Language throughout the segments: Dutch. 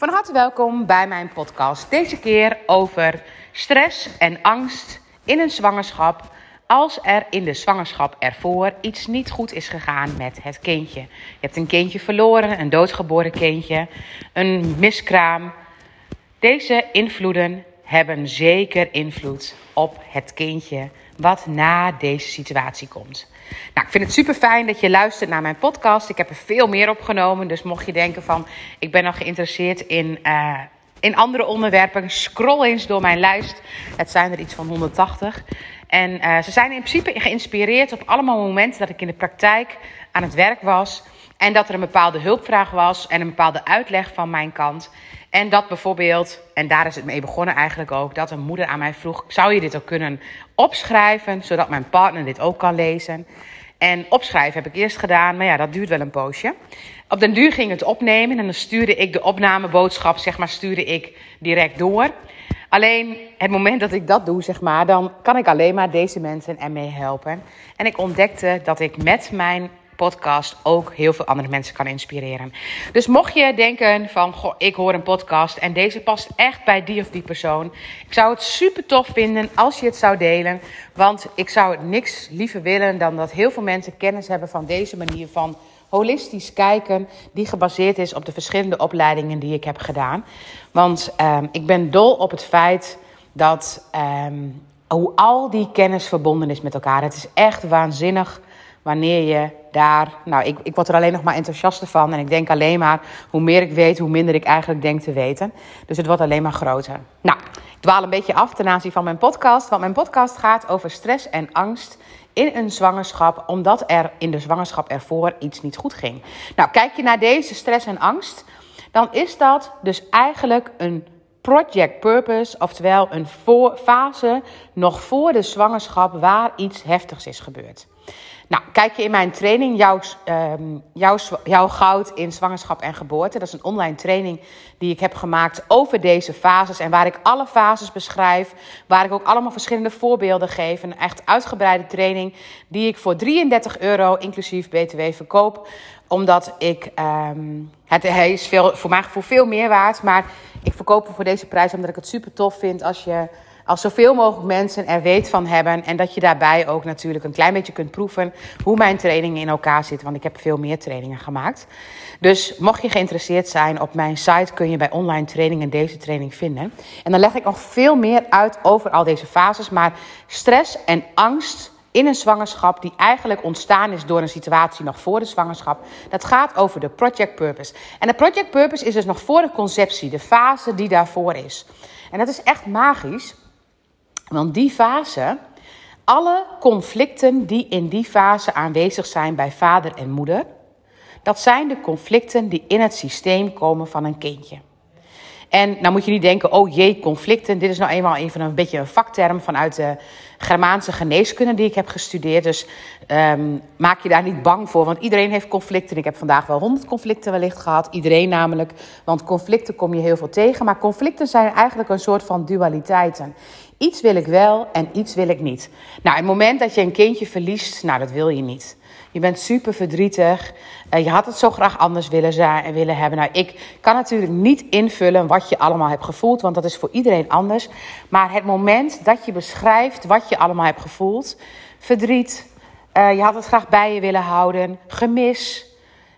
Van harte welkom bij mijn podcast. Deze keer over stress en angst in een zwangerschap. Als er in de zwangerschap ervoor iets niet goed is gegaan met het kindje. Je hebt een kindje verloren, een doodgeboren kindje, een miskraam. Deze invloeden hebben zeker invloed op het kindje wat na deze situatie komt. Nou, ik vind het super fijn dat je luistert naar mijn podcast. Ik heb er veel meer opgenomen. Dus mocht je denken van ik ben nog geïnteresseerd in, uh, in andere onderwerpen, scroll eens door mijn lijst. Het zijn er iets van 180. En uh, ze zijn in principe geïnspireerd op allemaal momenten dat ik in de praktijk aan het werk was. En dat er een bepaalde hulpvraag was en een bepaalde uitleg van mijn kant. En dat bijvoorbeeld, en daar is het mee begonnen eigenlijk ook, dat een moeder aan mij vroeg: zou je dit ook kunnen opschrijven, zodat mijn partner dit ook kan lezen? En opschrijven heb ik eerst gedaan, maar ja, dat duurt wel een poosje. Op den duur ging het opnemen en dan stuurde ik de opnameboodschap, zeg maar, stuurde ik direct door. Alleen het moment dat ik dat doe, zeg maar, dan kan ik alleen maar deze mensen ermee helpen. En ik ontdekte dat ik met mijn podcast ook heel veel andere mensen kan inspireren. Dus mocht je denken van, goh, ik hoor een podcast en deze past echt bij die of die persoon. Ik zou het super tof vinden als je het zou delen. Want ik zou het niks liever willen dan dat heel veel mensen kennis hebben van deze manier van holistisch kijken, die gebaseerd is op de verschillende opleidingen die ik heb gedaan. Want um, ik ben dol op het feit dat um, hoe al die kennis verbonden is met elkaar. Het is echt waanzinnig wanneer je daar. Nou, ik, ik word er alleen nog maar enthousiaster van. En ik denk alleen maar, hoe meer ik weet, hoe minder ik eigenlijk denk te weten. Dus het wordt alleen maar groter. Nou, ik dwaal een beetje af ten aanzien van mijn podcast. Want mijn podcast gaat over stress en angst in een zwangerschap, omdat er in de zwangerschap ervoor iets niet goed ging. Nou, kijk je naar deze stress en angst, dan is dat dus eigenlijk een project purpose, oftewel een fase nog voor de zwangerschap waar iets heftigs is gebeurd. Nou, kijk je in mijn training, jouw, um, jouw, jouw goud in zwangerschap en geboorte. Dat is een online training die ik heb gemaakt over deze fases. En waar ik alle fases beschrijf. Waar ik ook allemaal verschillende voorbeelden geef. Een echt uitgebreide training die ik voor 33 euro inclusief BTW verkoop. Omdat ik, um, het, hij is veel, voor mijn gevoel veel meer waard. Maar ik verkoop hem voor deze prijs omdat ik het super tof vind als je als zoveel mogelijk mensen er weet van hebben. En dat je daarbij ook natuurlijk een klein beetje kunt proeven hoe mijn trainingen in elkaar zitten. Want ik heb veel meer trainingen gemaakt. Dus mocht je geïnteresseerd zijn, op mijn site kun je bij online trainingen deze training vinden. En dan leg ik nog veel meer uit over al deze fases. Maar stress en angst in een zwangerschap die eigenlijk ontstaan is door een situatie nog voor de zwangerschap. Dat gaat over de project purpose. En de project purpose is dus nog voor de conceptie, de fase die daarvoor is. En dat is echt magisch. Want die fase, alle conflicten die in die fase aanwezig zijn bij vader en moeder, dat zijn de conflicten die in het systeem komen van een kindje. En nou moet je niet denken, oh jee, conflicten. Dit is nou eenmaal een van een beetje een vakterm vanuit de Germaanse geneeskunde die ik heb gestudeerd. Dus um, maak je daar niet bang voor, want iedereen heeft conflicten. Ik heb vandaag wel honderd conflicten wellicht gehad. Iedereen namelijk, want conflicten kom je heel veel tegen. Maar conflicten zijn eigenlijk een soort van dualiteiten. Iets wil ik wel en iets wil ik niet. Nou, het moment dat je een kindje verliest, nou, dat wil je niet. Je bent super verdrietig. Uh, je had het zo graag anders willen, zijn, en willen hebben. Nou, ik kan natuurlijk niet invullen wat je allemaal hebt gevoeld, want dat is voor iedereen anders. Maar het moment dat je beschrijft wat je allemaal hebt gevoeld: verdriet, uh, je had het graag bij je willen houden, gemis.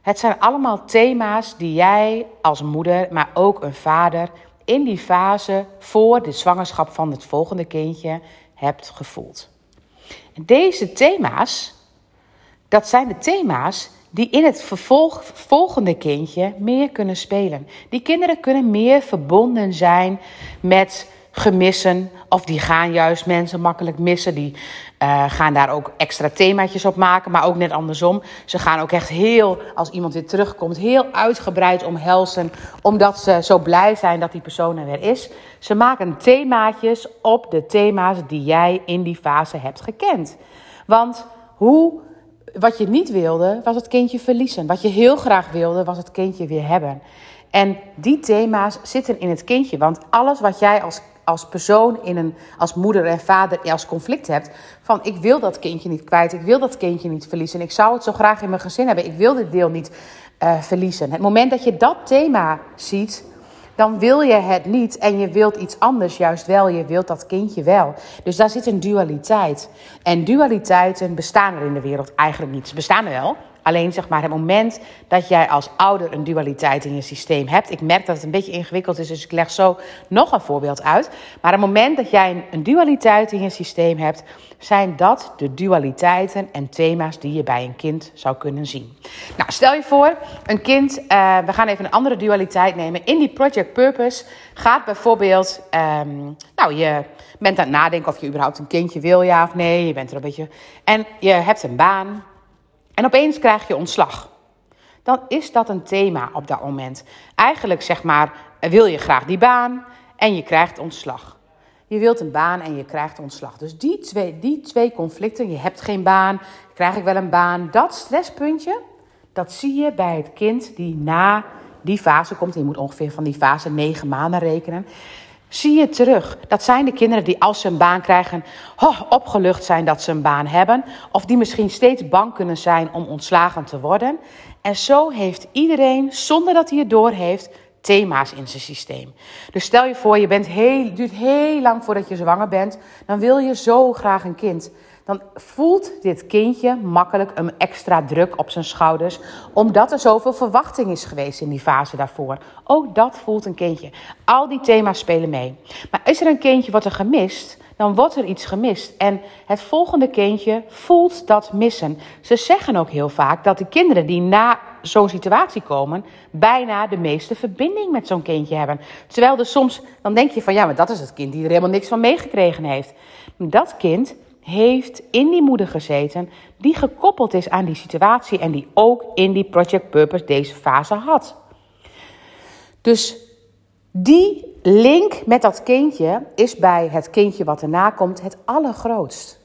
Het zijn allemaal thema's die jij als moeder, maar ook een vader in die fase voor de zwangerschap van het volgende kindje hebt gevoeld. Deze thema's, dat zijn de thema's die in het vervolg, volgende kindje meer kunnen spelen. Die kinderen kunnen meer verbonden zijn met gemissen. Of die gaan juist mensen makkelijk missen. Die uh, gaan daar ook extra themaatjes op maken. Maar ook net andersom. Ze gaan ook echt heel, als iemand weer terugkomt, heel uitgebreid omhelzen. Omdat ze zo blij zijn dat die persoon er weer is. Ze maken themaatjes op de thema's die jij in die fase hebt gekend. Want hoe, wat je niet wilde, was het kindje verliezen. Wat je heel graag wilde, was het kindje weer hebben. En die thema's zitten in het kindje. Want alles wat jij als als persoon in een, als moeder en vader als conflict hebt. Van ik wil dat kindje niet kwijt, ik wil dat kindje niet verliezen. Ik zou het zo graag in mijn gezin hebben, ik wil dit deel niet uh, verliezen. Het moment dat je dat thema ziet, dan wil je het niet en je wilt iets anders juist wel. Je wilt dat kindje wel. Dus daar zit een dualiteit. En dualiteiten bestaan er in de wereld eigenlijk niet. Ze bestaan er wel, Alleen zeg maar het moment dat jij als ouder een dualiteit in je systeem hebt. Ik merk dat het een beetje ingewikkeld is, dus ik leg zo nog een voorbeeld uit. Maar het moment dat jij een dualiteit in je systeem hebt, zijn dat de dualiteiten en thema's die je bij een kind zou kunnen zien. Nou, stel je voor, een kind, uh, we gaan even een andere dualiteit nemen. In die Project Purpose gaat bijvoorbeeld, um, nou, je bent aan het nadenken of je überhaupt een kindje wil, ja of nee. Je bent er een beetje. En je hebt een baan. En opeens krijg je ontslag. Dan is dat een thema op dat moment. Eigenlijk zeg maar, wil je graag die baan en je krijgt ontslag. Je wilt een baan en je krijgt ontslag. Dus die twee, die twee conflicten, je hebt geen baan, krijg ik wel een baan, dat stresspuntje, dat zie je bij het kind die na die fase komt. Je moet ongeveer van die fase negen maanden rekenen zie je terug. Dat zijn de kinderen die als ze een baan krijgen, oh, opgelucht zijn dat ze een baan hebben. Of die misschien steeds bang kunnen zijn om ontslagen te worden. En zo heeft iedereen, zonder dat hij het door heeft, thema's in zijn systeem. Dus stel je voor, je bent heel, duurt heel lang voordat je zwanger bent. Dan wil je zo graag een kind dan voelt dit kindje makkelijk een extra druk op zijn schouders, omdat er zoveel verwachting is geweest in die fase daarvoor. Ook dat voelt een kindje. Al die thema's spelen mee. Maar is er een kindje wat er gemist, dan wordt er iets gemist. En het volgende kindje voelt dat missen. Ze zeggen ook heel vaak dat de kinderen die na zo'n situatie komen, bijna de meeste verbinding met zo'n kindje hebben. Terwijl er soms, dan denk je van ja, maar dat is het kind die er helemaal niks van meegekregen heeft. Dat kind heeft in die moeder gezeten, die gekoppeld is aan die situatie en die ook in die Project Purpose deze fase had. Dus die link met dat kindje is bij het kindje wat erna komt het allergrootst.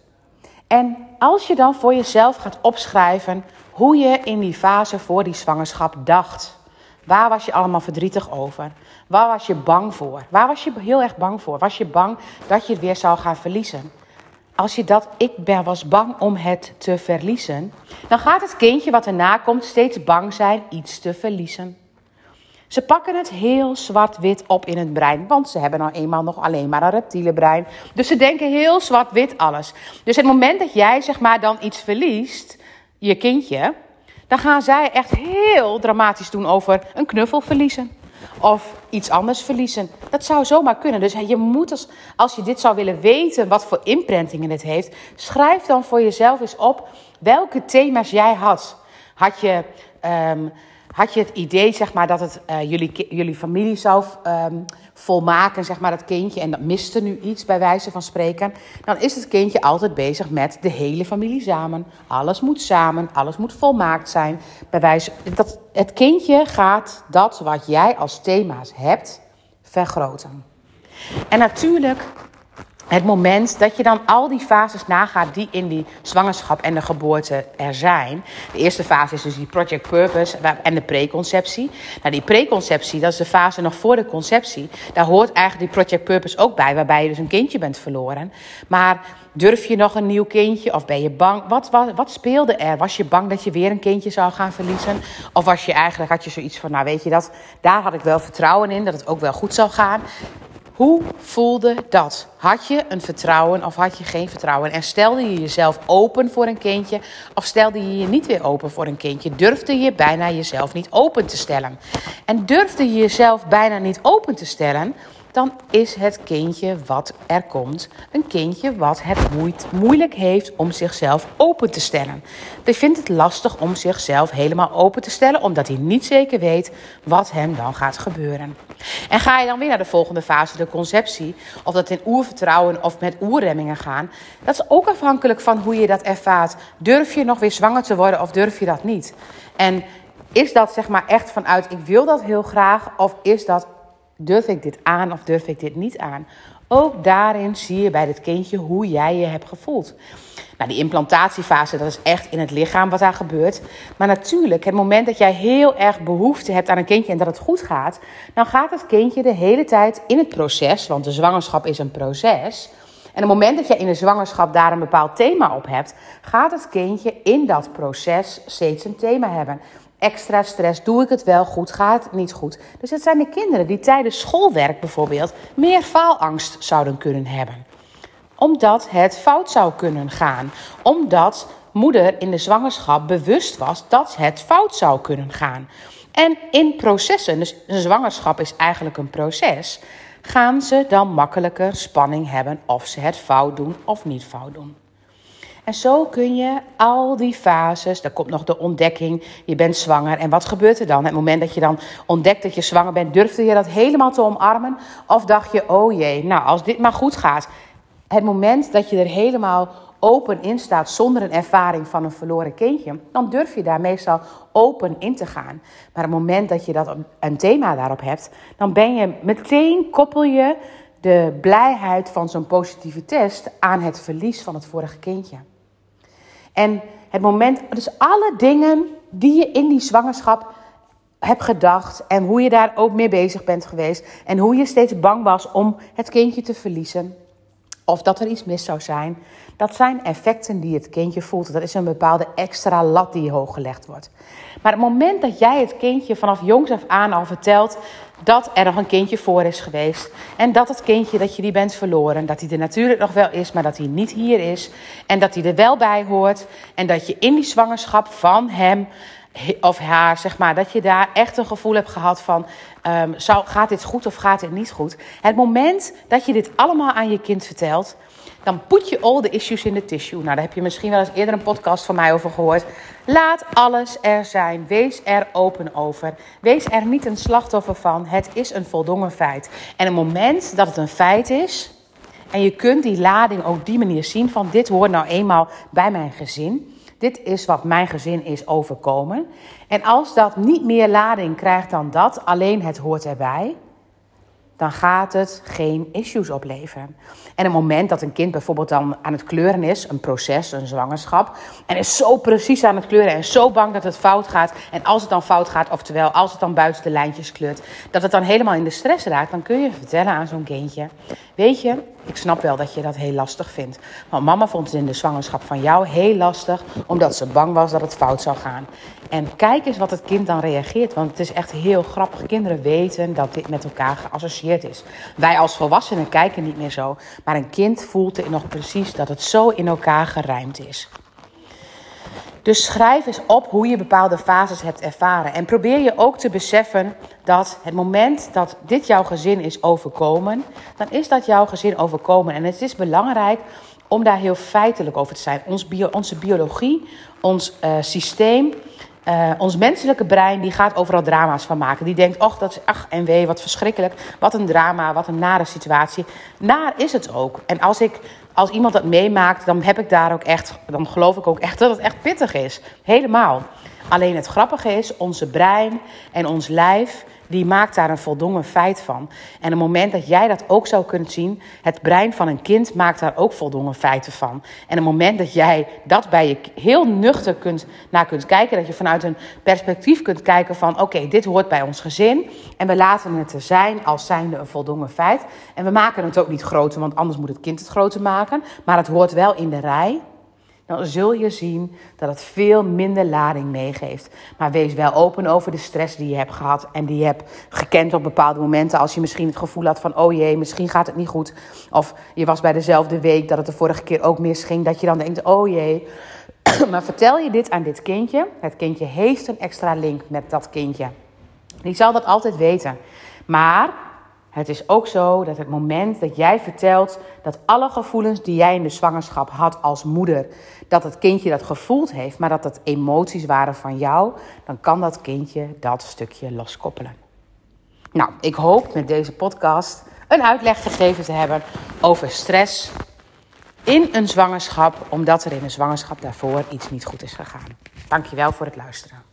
En als je dan voor jezelf gaat opschrijven hoe je in die fase voor die zwangerschap dacht. Waar was je allemaal verdrietig over? Waar was je bang voor? Waar was je heel erg bang voor? Was je bang dat je het weer zou gaan verliezen? Als je dat, ik ben, was bang om het te verliezen, dan gaat het kindje wat erna komt steeds bang zijn iets te verliezen. Ze pakken het heel zwart-wit op in het brein, want ze hebben nou eenmaal nog alleen maar een reptiele brein. Dus ze denken heel zwart-wit alles. Dus het moment dat jij zeg maar dan iets verliest, je kindje, dan gaan zij echt heel dramatisch doen over een knuffel verliezen of iets anders verliezen. Dat zou zomaar kunnen. Dus je moet als, als je dit zou willen weten, wat voor imprintingen het heeft, schrijf dan voor jezelf eens op welke thema's jij had. Had je, um, had je het idee, zeg maar, dat het uh, jullie, jullie familie zou um, volmaken, zeg maar, dat kindje, en dat miste nu iets bij wijze van spreken, dan is het kindje altijd bezig met de hele familie samen. Alles moet samen, alles moet volmaakt zijn. Bij wijze, dat, het kindje gaat dat wat jij als thema's hebt, vergroten. En natuurlijk het moment dat je dan al die fases nagaat die in die zwangerschap en de geboorte er zijn. De eerste fase is dus die project purpose en de preconceptie. Nou, die preconceptie, dat is de fase nog voor de conceptie. Daar hoort eigenlijk die project purpose ook bij, waarbij je dus een kindje bent verloren. Maar durf je nog een nieuw kindje of ben je bang? Wat, wat, wat speelde er? Was je bang dat je weer een kindje zou gaan verliezen? Of was je eigenlijk, had je zoiets van, nou weet je dat, daar had ik wel vertrouwen in, dat het ook wel goed zou gaan. Hoe voelde dat? Had je een vertrouwen of had je geen vertrouwen? En stelde je jezelf open voor een kindje of stelde je je niet weer open voor een kindje? Durfde je bijna jezelf niet open te stellen? En durfde je jezelf bijna niet open te stellen, dan is het kindje wat er komt een kindje wat het moeilijk heeft om zichzelf open te stellen. Hij vindt het lastig om zichzelf helemaal open te stellen, omdat hij niet zeker weet wat hem dan gaat gebeuren. En ga je dan weer naar de volgende fase, conceptie, of dat in oervertrouwen of met oerremmingen gaan, dat is ook afhankelijk van hoe je dat ervaart. Durf je nog weer zwanger te worden of durf je dat niet? En is dat zeg maar echt vanuit ik wil dat heel graag of is dat Durf ik dit aan of durf ik dit niet aan? Ook daarin zie je bij dit kindje hoe jij je hebt gevoeld. Nou, die implantatiefase, dat is echt in het lichaam wat daar gebeurt. Maar natuurlijk, het moment dat jij heel erg behoefte hebt aan een kindje en dat het goed gaat, dan gaat het kindje de hele tijd in het proces, want de zwangerschap is een proces. En op het moment dat je in de zwangerschap daar een bepaald thema op hebt, gaat het kindje in dat proces steeds een thema hebben. Extra stress. Doe ik het wel goed? Gaat het niet goed? Dus het zijn de kinderen die tijdens schoolwerk bijvoorbeeld meer faalangst zouden kunnen hebben. Omdat het fout zou kunnen gaan. Omdat moeder in de zwangerschap bewust was dat het fout zou kunnen gaan. En in processen, dus een zwangerschap is eigenlijk een proces, gaan ze dan makkelijker spanning hebben of ze het fout doen of niet fout doen. En zo kun je al die fases, dan komt nog de ontdekking, je bent zwanger. En wat gebeurt er dan? Het moment dat je dan ontdekt dat je zwanger bent, durfde je dat helemaal te omarmen? Of dacht je, oh jee, nou als dit maar goed gaat. Het moment dat je er helemaal open in staat zonder een ervaring van een verloren kindje, dan durf je daar meestal open in te gaan. Maar het moment dat je dat een thema daarop hebt, dan ben je meteen koppel je de blijheid van zo'n positieve test aan het verlies van het vorige kindje. En het moment, dus alle dingen die je in die zwangerschap hebt gedacht en hoe je daar ook mee bezig bent geweest en hoe je steeds bang was om het kindje te verliezen of dat er iets mis zou zijn, dat zijn effecten die het kindje voelt. Dat is een bepaalde extra lat die hoog gelegd wordt. Maar het moment dat jij het kindje vanaf jongs af aan al vertelt dat er nog een kindje voor is geweest. En dat het kindje, dat je die bent verloren. Dat hij er natuurlijk nog wel is, maar dat hij niet hier is. En dat hij er wel bij hoort. En dat je in die zwangerschap van hem of haar, zeg maar, dat je daar echt een gevoel hebt gehad van, um, zou, gaat dit goed of gaat dit niet goed? Het moment dat je dit allemaal aan je kind vertelt, dan put je all the issues in the tissue. Nou, daar heb je misschien wel eens eerder een podcast van mij over gehoord. Laat alles er zijn. Wees er open over. Wees er niet een slachtoffer van. Het is een voldongen feit. En het moment dat het een feit is, en je kunt die lading ook die manier zien van dit hoort nou eenmaal bij mijn gezin. Dit is wat mijn gezin is overkomen. En als dat niet meer lading krijgt dan dat, alleen het hoort erbij, dan gaat het geen issues opleveren. En het moment dat een kind bijvoorbeeld dan aan het kleuren is, een proces, een zwangerschap, en is zo precies aan het kleuren en zo bang dat het fout gaat. En als het dan fout gaat, oftewel als het dan buiten de lijntjes kleurt, dat het dan helemaal in de stress raakt, dan kun je vertellen aan zo'n kindje: Weet je, ik snap wel dat je dat heel lastig vindt. Want mama vond het in de zwangerschap van jou heel lastig, omdat ze bang was dat het fout zou gaan. En kijk eens wat het kind dan reageert, want het is echt heel grappig. Kinderen weten dat dit met elkaar geassocieerd is. Wij als volwassenen kijken niet meer zo, maar een kind voelt nog precies dat het zo in elkaar gerijmd is. Dus schrijf eens op hoe je bepaalde fases hebt ervaren. En probeer je ook te beseffen dat het moment dat dit jouw gezin is overkomen, dan is dat jouw gezin overkomen. En het is belangrijk om daar heel feitelijk over te zijn. Ons bio, onze biologie, ons uh, systeem, uh, ons menselijke brein, die gaat overal drama's van maken. Die denkt, ach, dat is ach en wee, wat verschrikkelijk. Wat een drama, wat een nare situatie. Naar is het ook. En als ik als iemand dat meemaakt, dan heb ik daar ook echt, dan geloof ik ook echt dat het echt pittig is. Helemaal. Alleen het grappige is, onze brein en ons lijf, die maakt daar een voldongen feit van. En het moment dat jij dat ook zou kunnen zien, het brein van een kind maakt daar ook voldongen feiten van. En het moment dat jij dat bij je heel nuchter kunt, naar kunt kijken, dat je vanuit een perspectief kunt kijken van oké, dit hoort bij ons gezin. En we laten het er zijn als zijnde een voldongen feit. En we maken het ook niet groter, want anders moet het kind het groter maken. Maar het hoort wel in de rij dan zul je zien dat het veel minder lading meegeeft. Maar wees wel open over de stress die je hebt gehad en die je hebt gekend op bepaalde momenten. Als je misschien het gevoel had van, oh jee, misschien gaat het niet goed. Of je was bij dezelfde week dat het de vorige keer ook misging. Dat je dan denkt, oh jee. maar vertel je dit aan dit kindje. Het kindje heeft een extra link met dat kindje. Die zal dat altijd weten. Maar het is ook zo dat het moment dat jij vertelt dat alle gevoelens die jij in de zwangerschap had als moeder, dat het kindje dat gevoeld heeft, maar dat het emoties waren van jou, dan kan dat kindje dat stukje loskoppelen. Nou, ik hoop met deze podcast een uitleg gegeven te hebben over stress in een zwangerschap, omdat er in een zwangerschap daarvoor iets niet goed is gegaan. Dankjewel voor het luisteren.